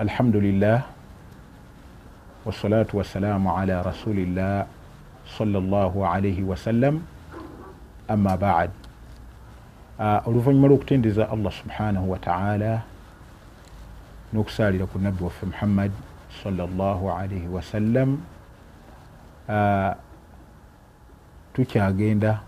alhamdulillah wassalatu wassalaamu ala rasulillah sallallahu alaihi wasallam amma baad uh, oluvanyuma lwokutendeza allah subhanahu wataala n'okusalira ku nabbi waffe muhammad sallallahu alaihi wasallam uh, tukyagenda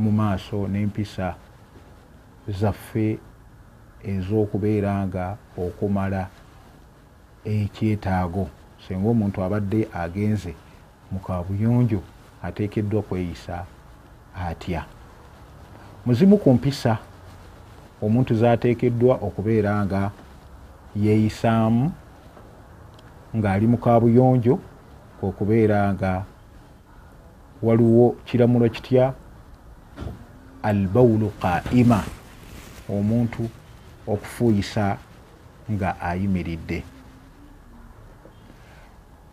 mu maaso n'empisa zaffe ez'okubeera nga okumala ekyetaago. Singa omuntu abadde agenze mu kabuyonjo ateekeddwa kweyisa atya? Muzimu ku mpisa omuntu zateekeddwa okubeera nga yeeyisaamu ng'ali mu kabuyonjo kwekubeera nga waliwo kiramulo kitya? Albawulu qaima omuntu okufuuyisa nga ayimiridde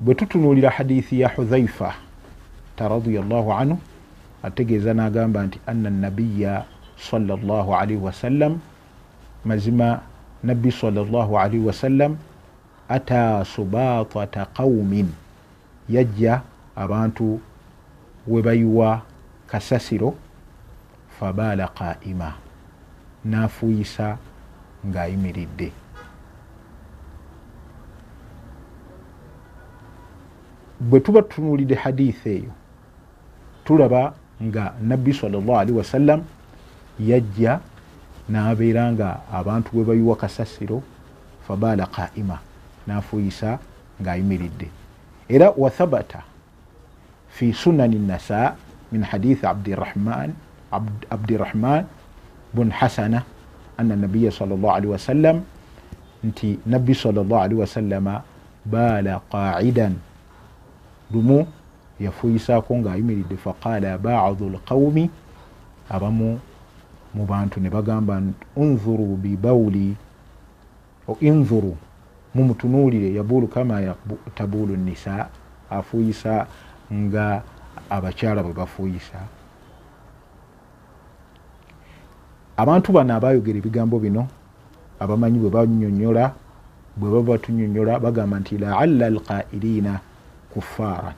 bwe tutunuulira hadithi ya hudhaifa ta radiallahu anhu ategeeza n'agamba nti anna nabiya salllah alaihi wasallam mazima nabbi salllah alaihi wasallam ata subatata qaumin yajja abantu we bayiwa kasasiro fabaala qaima n'afuuyisa ng'ayimiridde bwe tuba tutunuulidde hadithi eyo tulaba nga nabbi salllahalihi wasallam yajja n'abeera nga abantu we bayiwa kasasiro fabaala qaima n'afuuyisa ng'ayimiridde. Era wathabata fi sunani nasa min hadithi abdirahman abdirahman bun hasana anna nabiya salllah alihi wasallam nti nabbi salllah alihi wasallama baala qaidan lumu yafuuyisaako ng'ayimiridde faqaala badu lqaumi abamu mu bantu ne bagamba unzuru bibawuli inzuru mumutunuulire yabulu kama tabulu nisa afuuyisa nga abakyala bwe bafuuyisa. Abantu bano abayogera ebigambo bino abamanyi bwe banyonyola bwe baba batunyonyola bagamba nti laala alqairina kufaran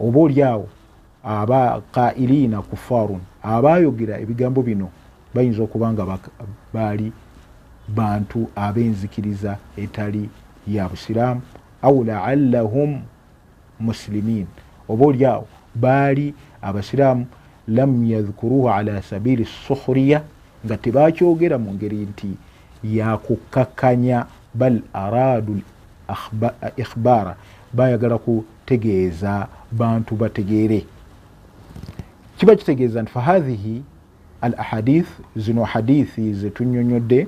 oba oliawo aba qairina kufarun abayogera ebigambo bino bayinza okuba nga baali bantu ab'enzikiriza etali ya busiraamu au laallahum musilimin oba oliawo baali abasiraamu lam yadhkuruhu ala sabili sukhuriya nga tebakyogera mu ngeri nti yakukakkanya bal aradu ikhbaara bayagala kutegeeza bantu bategeere. Kiba kitegeeza nti fahathihi al ahadith zino hadithi zetunyonyodde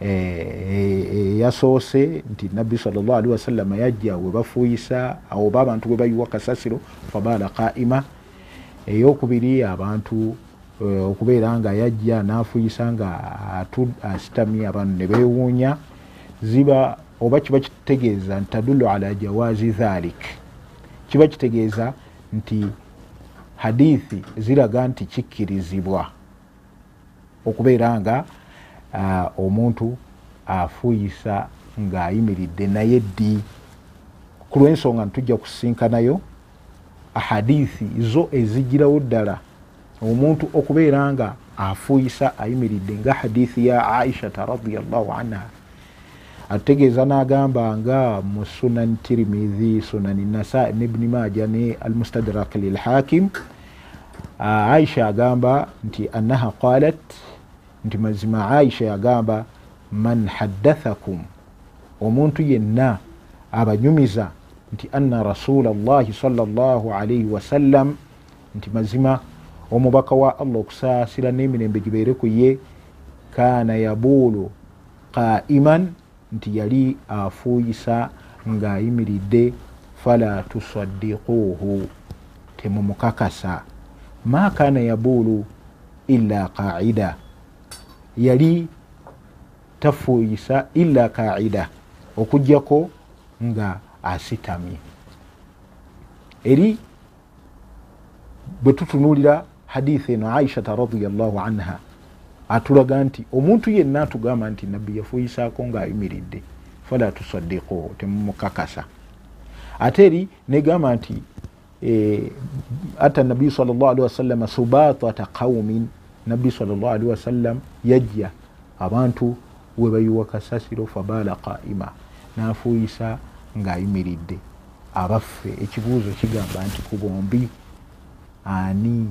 eyasoose nti nabbi salllah alihi wasallama yajja we bafuuyisa oba abantu we bayiwa kasasiro fabaala qaima eyokubiri abantu okubeera nga yajja nafuuyisa nga asitamye abantu ne beewuunya ziba oba kiba kitegeeza nti tadullu ala jawaazi dhalik? Kiba kitegeeza nti hadithi ziraga nti kikkirizibwa okubeera nga uh, omuntu afuuyisa ng'ayimiridde naye ddi? Ku lw'ensonga ntujja kusinkanayo ahadithi zo ezigirawo ddala omuntu okubeera nga afuuyisa ayimiridde nga hadithi ya aishata radiallahu anha ategeeza n'agamba nga mu sunan tirimidhi sunani nasa nebni maja ne almustadrak lilhakim aisha agamba nti annaha qalat nti mazima aisha yagamba man haddathakum omuntu yenna abanyumiza nti anna rasula llahi salllah alaihi wasallam nti mazima omubaka wa allah okusaasira n'emirembe gibeere ku ye kaana yabuulu qaiman nti yali afuuyisa ng'ayimiridde fala tusaddiquuhu temumukakasa. Ma kaana yabuulu illa qaida yali tafuuyisa illa qaida okugjako nga asitamye. Eri bwe tutunuulira hadithi eno aishata radiallahu anha atulaga nti omuntu yenna atugamba nti nabbi yafuuyisaako ng'ayimiridde. Fala tusaddiquhu temumukakasa. Ate eri negamba nti e, ata nabiyu salllah wasallama subatata qaumin nabbi salllah alihi wasallam yajja. Abantu webayiwa kasasiro fabala qaima nafuuyisa ngaayimiridde abaffe ekibuuzo kigamba nti ku bombi ani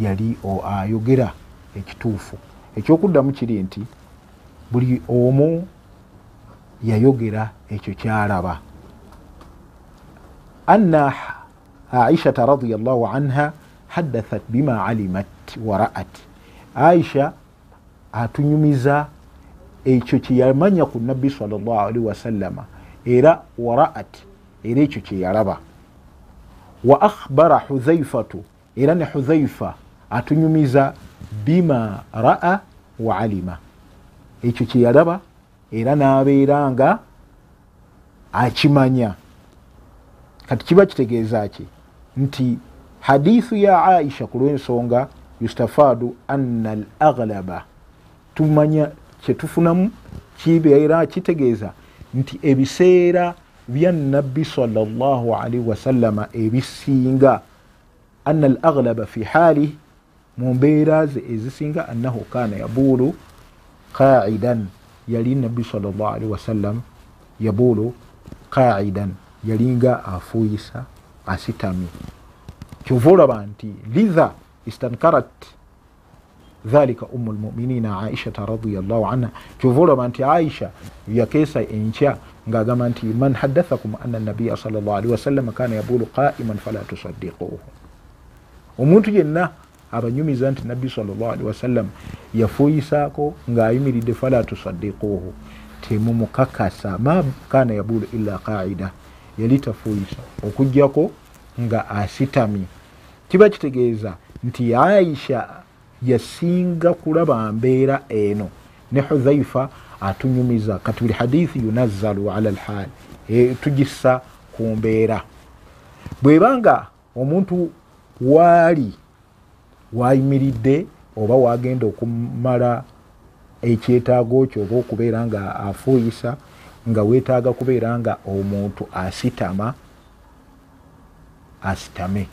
yali ayogera ekituufu ekyokuddamu kiri nti buli omu yayogera ekyo kyalaba. Anna aishata radiallahu anha haddathat bima alimat waraat aisha atunyumiza ekyo kyeyamanya ku nabbi salllahalihi wasallama era waraat era ekyo kyeyalaba. Wa akhbara huzaifatu era ne huzaifa atunyumiza bima raa wa alima. Ekyo kyeyalaba era n'abeera nga akimanya. Kati kiba kitegeeza ki? Nti hadithu ya aisha ku lwensonga yustafaadu anna al aghlaba tumanya kyetufunamu kibeera kitegeeza nti ebiseera bya nabbi salllah alaihi wasallama ebisinga. Anna al aghlaba fi haali mu mbeera ze ezisinga annahu kana yabuulu qaidan yali nabbi salllah alaihi wasallam yabuulu qaidan yalinga afuuyisa asitami. Kyova olaba nti litha istankarat dhalika umu lmuminina aishata radiallahu anha. Kyova olaba nti aisha yakeesa enkya ngaagamba nti man haddathakum anna nabiya sal llah alihi wasallama kana yabulu qaiman fala tusaddiquhu omuntu yenna abanyumiza nti nabbi wasallam yafuuyisaako ng'ayimiridde fala tusaddiquhu temumukakasa. Ma kana yabulu illa qaida yali tafuuyisa okugjako nga asitami kiba kitegeeza nti aisha yasinga kulaba mbeera eno ne huzaifa atunyumiza. Kati buli hadithi yunazzalu ala lhal e, tugissa ku mbeera. Bwebanga omuntu waali wayimiridde oba wagenda okumala ekyetaago kyo oba okubeera nga afuuyisa nga weetaaga kubeera nga omuntu asitama asitame.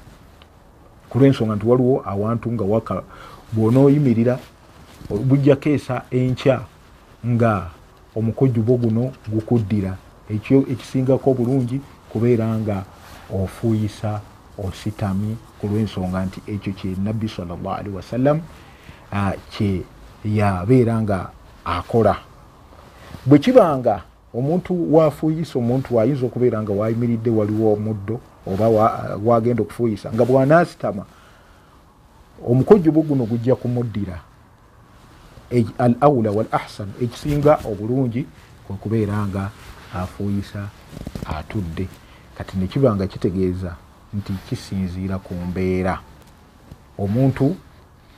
Ku lwensonga nti waliwo awantu nga waka bwonooyimirira bujjakeesa enkya nga omukojjubo guno gukuddira. Ekyo ekisingako bulungi kubeera nga ofuuyisa ositami ku lwensonga nti ekyo kye nabbi salllah alihi wasallam kye yabeera nga akola. Bwe kibanga omuntu wafuuyisa omuntu ayinza okubeera nga wayimiridde waliwo omuddo oba wagenda okufuuyisa nga bwanaasitama omukojjubo guno gujja kumuddira. Al aula wal ahsan ekisinga obulungi kwekubeera nga afuuyisa atudde. Kati nekiba nga kitegeeza nti kisinziira ku mbeera. Omuntu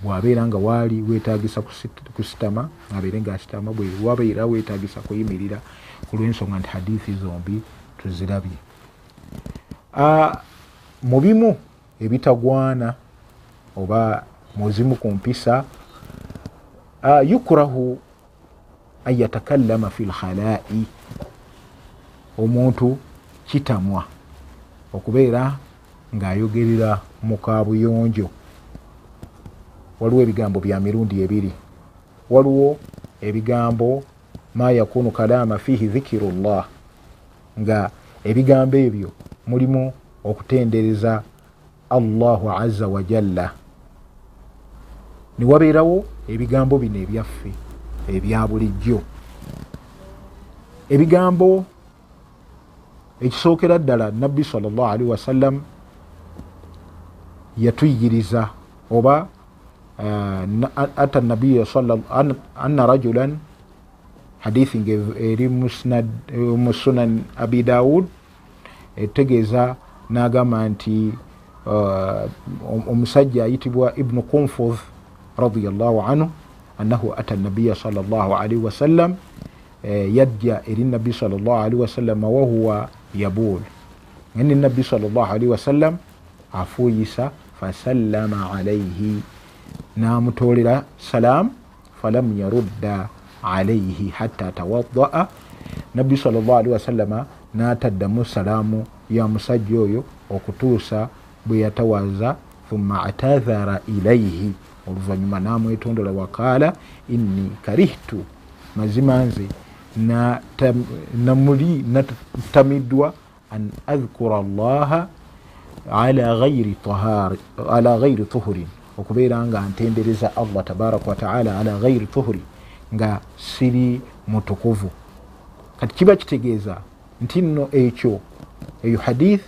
bwabeera nga waali wetagisa kusitama abeere nga asitama bwe wabeera wetagisa kuyimirira ku lwensonga nti hadithi zombi tuzirabye. Mu bimu ebitagwana oba muzimu ku mpisa yukurahu an yatakallama fi lkhalai omuntu kitamwa okubeera ng'ayogerera mu kabuyonjo waliwo ebigambo bya mirundi ebiri. Waliwo ebigambo ma yakunu kalama fihi dhikiru llah nga ebigambo ebyo mulimu okutendereza allahu aza wajalla niwabeerawo ebigambo bino ebyaffe ebya bulijjo. Ebigambo ekisookera ddala nabbi salllah alihi wasallam yatuyigiriza oba ata nabiya anna rajulan hadithi nga eri mu sunan abi daud etegeeza n'agamba nti omusajja ayitibwa ibnu kunfudh radiallahu anhu annahu ata nabiya salllah alaihi wasallam yajja eri nabbi salllah alihi wasallama wahuwa yabul. Ngani nabbi salllah alihi wasallam afuuyisa fasallama alaihi namutolera salam falam yarudda alaihi hatta tawaddaa nabbi salllahalihi wasallama n'ataddamu salaamu ya musajja oyo okutuusa bwe yatawaza thumma atadhara ilaihi oluvanyuma namwetondola wakaala inni karihtu. Mazima nze namuli natamiddwa an adhkura llaha ala ghairi tuhurin okubeera nga ntendereza allah tabaraka wataala ala ghairi tuhuri nga siri mutukuvu. Kati kiba kitegeeza nti nno ekyo eyo hadith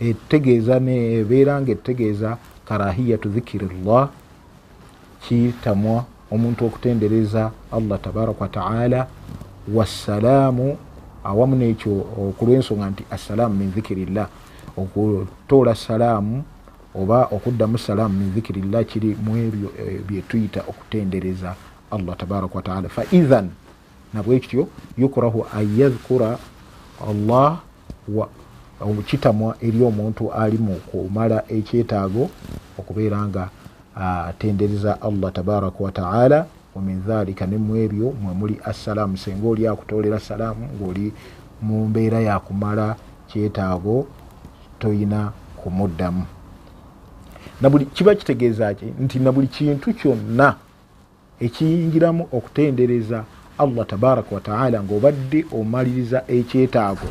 etegeeza nebeera nga etegeeza karahiyatu dhikiri llah kitamwa omuntu okutendereza allah tabaraka wataala wassalaamu awamu nekyo okulwensonga nti assalaamu min dhikirillah okutoola salaamu oba okuddamu salaamu min dhikirillah kiri mu ebyo eh, byetuyita okutendereza allah tabaraka wataala faithan nabwekityo yukrahu an yadhkura allah kitamwa eri omuntu ali mu kumala ekyetaago okubeera nga atendereza allah tabaraka wataala wamin dhalika nemu ebyo mwemuli assalaamu senga oli akutolera salaamu ngaoli mu mbeera yakumala kyetaago toyina kumuddamu. Kiba kitegeeza ki? Nti na buli kintu kyonna ekiyingiramu okutendereza allah tabaraka wataala ngaobadde omaliriza ekyetaago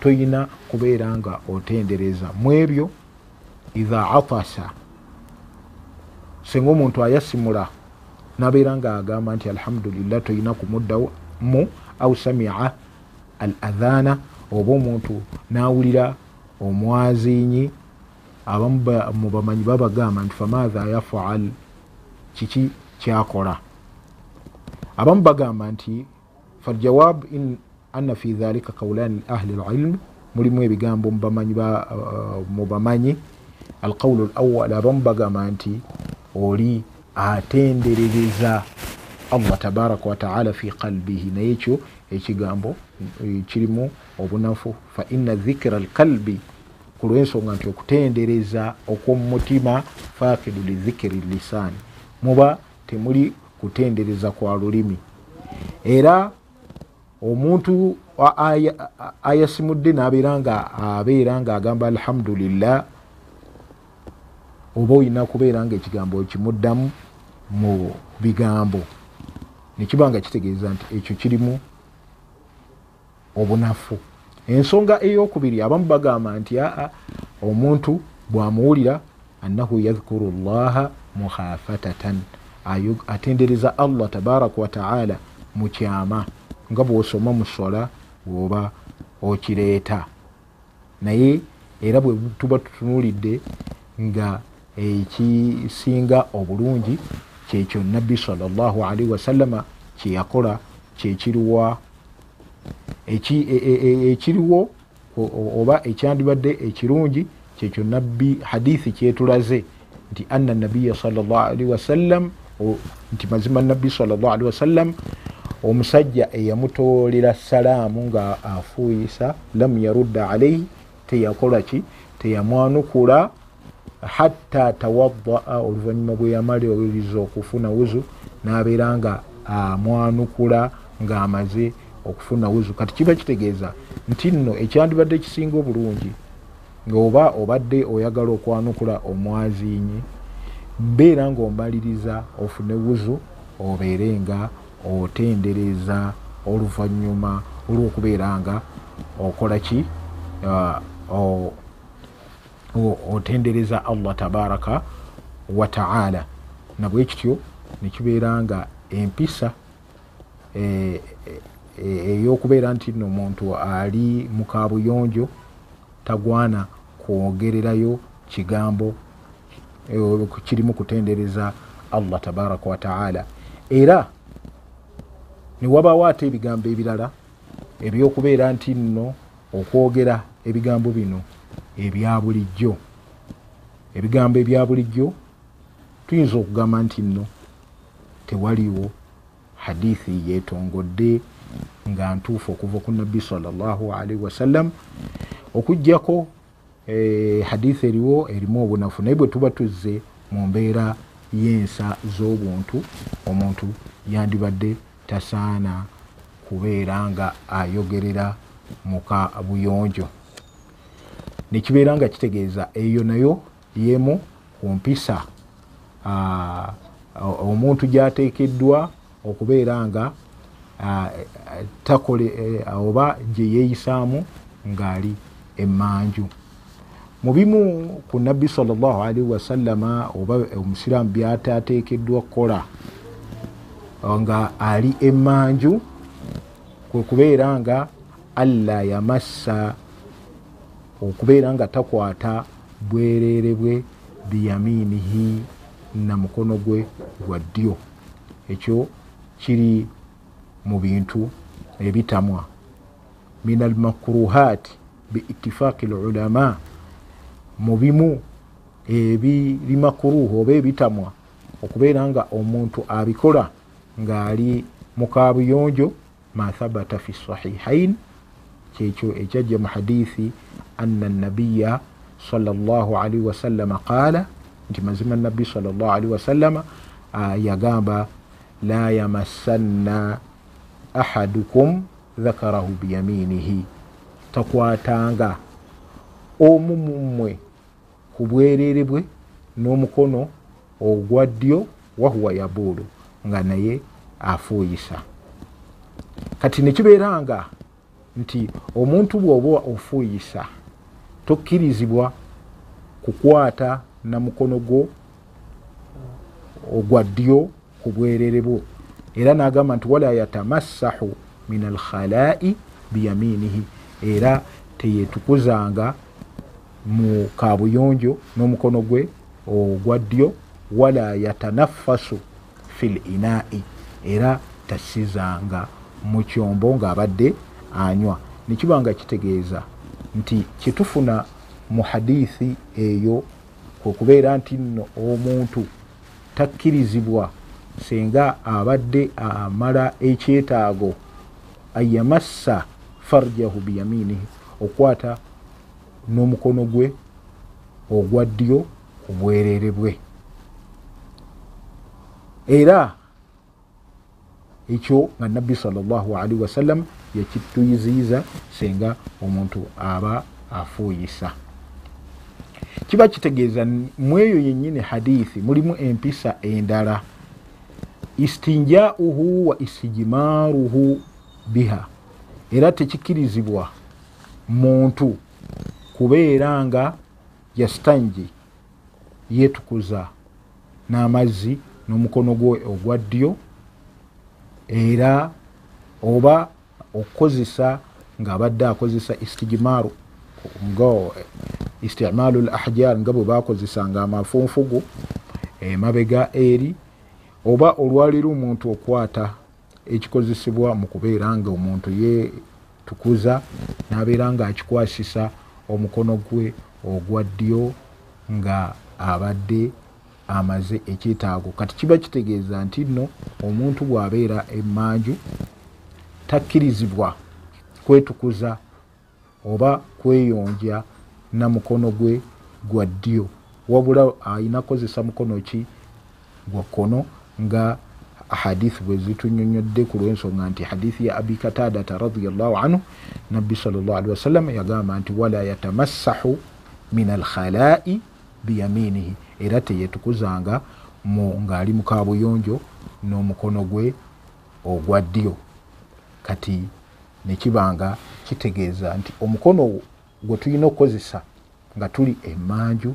toyina kubeera nga otendereza. Mu ebyo idha atasa senga omuntu ayasimula nabeera nga agamba nti alhamdulillah toyina kumuddamu au samia al adhana oba omuntu nawulira omwazinyi abamu mubamanyi babagamba nti famatha yafaal kiki kyakola? Abamu bagamba nti faljawab anna fi dhalika kaulani ahli lilm mulimu ebigambo mubamanyi alqaulu lawal abamu bagamba nti oli atenderereza allah tabaraka wataala fi qalbihi naye ekyo ekigambo kirimu obunafu. Fa ina dhikira lkalbi ku lwensonga nti okutendereza okwomumutima fakidu lidhikiri lisaani muba temuli kutendereza kwa lulimi. Era omuntu ayasimudde nabeera nga abeera nga agamba alhamdulillah oba olina kubeera nga ekigambo kimuddamu mu bigambo. Nekiba nga kitegeeza nti ekyo kirimu obunafu. Ensonga eyokubiri abamu bagamba nti aa omuntu bwamuwulira annahu yadhkuru llaha mukhafatatan atendereza allah tabaraka wataala mukyama nga bwosoma musola bwoba okireeta. Naye era bwe tuba tutunulidde nga ekisinga obulungi kyekyo nabbi salllahalaihi wasallama kyeyakola kyekiriwa ekiriwo oba ekyandibadde ekirungi kyekyo nabbi hadithi kyetulaze nti anna nabiya salllahalihi wasallam nti mazima nabbi salllahalihi wasallam omusajja eyamutoolera salaamu nga afuuyisa lam yarudda alaihi teyakola ki? Teyamwanukula hatta tawadaa oluvanyuma bwe yamaliriza okufuna wuzu nabeera nga amwanukula ngaamaze okufuna wuzu. Kati kiba kitegeeza nti nno ekyandibadde ekisinga obulungi ngaoba obadde oyagala okwanukula omwazinyi mbeera nga omaliriza ofune wuzu obeere nga otendereza oluvanyuma olwokubeera nga okola ki? Uh, otendereza allah tabaraka wataala nabwekityo nekibeera nga empisa e, eyokubeera nti no omuntu ali mukabuyonjo tagwana kwogererayo kigambo kirimu kutendereza allah tabaraka wataala era newabawo ate ebigambo ebirala ebyokubeera nti nno okwogera ebigambo bino ebya bulijjo. Ebigambo ebya bulijjo tuyinza okugamba nti nno tewaliwo hadithi yetongodde nga ntuufu okuva ku nabbi salllahalaihi wasallam okugjako eh, hadithi eriwo erimu obunafu naye bwe tuba tuzze mu mbeera y'ensa z'obuntu omuntu yandibadde tasaana kubeera nga ayogerera muka buyonjo. Nekibeera nga kitegeeza eyo nayo yemu ku mpisa omuntu gyateekeddwa okubeera nga takole e, oba gye yeeyisaamu ng'ali emmanju. Mu bimu ku nabbi salllahu alaihi wasallama oba omusiraamu byatateekeddwa kukola nga ali emmanju kwe kubeera nga alla yamassa okubeera nga takwata bwereere bwe biyaminihi na mukono gwe gwa ddyo. Ekyo kiri mu bintu ebitamwa. Min almakruhat biitifaaqi lulama mu bimu ebiri makuruhu oba ebitamwa okubeera nga omuntu abikola ng'ali mukabuyonjo ma thabata fi sahihain kyekyo ekyajja mu hadithi anna nabiya salaalii wasallama qaala nti mazima nabbi salaalii wasallama yagamba la yamassanna ahadukum dhakarahu biyaminihi. Takwatanga. Omu mummwe ku bwereere bwe n'omukono ogwa ddyo wahuwa yabuulu nga naye afuuyisa. Kati nekibeera nga nti omuntu bw'oba ofuuyisa tokkirizibwa kukwata na mukono gwo ogwa ddyo ku bwereere bwo era n'agamba nti wala yatamassahu min alkhalai biyaminihi. Era teyetukuzanga mu kabuyonjo n'omukono gwe ogwa ddyo wala yatanaffasu fi linai era tassizanga mu kyombo ng'abadde anywa. Nekiba nga kitegeeza nti kyetufuna mu hadithi eyo kwekubeera nti nno omuntu takkirizibwa senga abadde amala ekyetaago ayamassa farjahu biyaminihi okwata n'omukono gwe ogwa ddyo obwereere bwe. Era ekyo nga nabbi salllahalihi wasallam yakituyiziyiza senga omuntu aba afuuyisa. Kiba kitegeeza mweyo yennyini hadithi mulimu empisa endala istinjauhu wa istijimaaruhu biha. Era tekikkirizibwa muntu kubeera nga yastanji yetukuza n'amazzi n'omukono gwe ogwa ddyo era oba okukozesa ng'abadde akozesa istijimaaru nga istimaalu l ahjar nga bwe bakozesanga amafunfugu emabega eri oba olwaliro omuntu okwata ekikozesebwa mu kubeera nga omuntu yetukuza n'abeera nga akikwasisa omukono gwe ogwa ddyo nga abadde amaze ekyetaago. Kati kiba kitegeeza nti nno omuntu bw'abeera emmanju takkirizibwa kwetukuza oba kweyonja na mukono gwe gwa ddyo. Wabula ayina kozesa mukono ki? Gwa kkono nga hadithi bwe zitunyonyodde ku lw'ensonga nti hadithi ya abi katadata radiallahu anhu nabbi salllahalihi wasallam yagamba nti wala yatamassahu min alkhalai biyaminihi era teyetukuzanga ng'ali mu kabuyonjo n'omukono gwe ogwa ddyo. Kati nekibanga kitegeeza nti omukono gwe tulina okukozesa nga tuli emmanju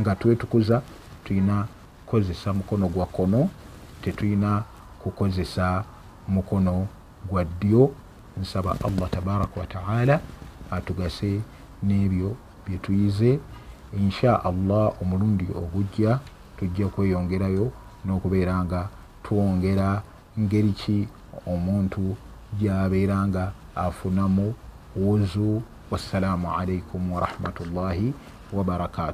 nga twetukuza tulina kukozesa mukono gwa kono tetulina kukozesa mukono gwa ddyo. Nsaba allah tabaraka wataala atugase n'ebyo byetuyize insha allah omulundi ogujja tujja kweyongerayo n'okubeera nga twongera ngeri ki omuntu gyabeera nga afunamu. Wuzu wassalamu alaikum warahmatullahi wabarakatu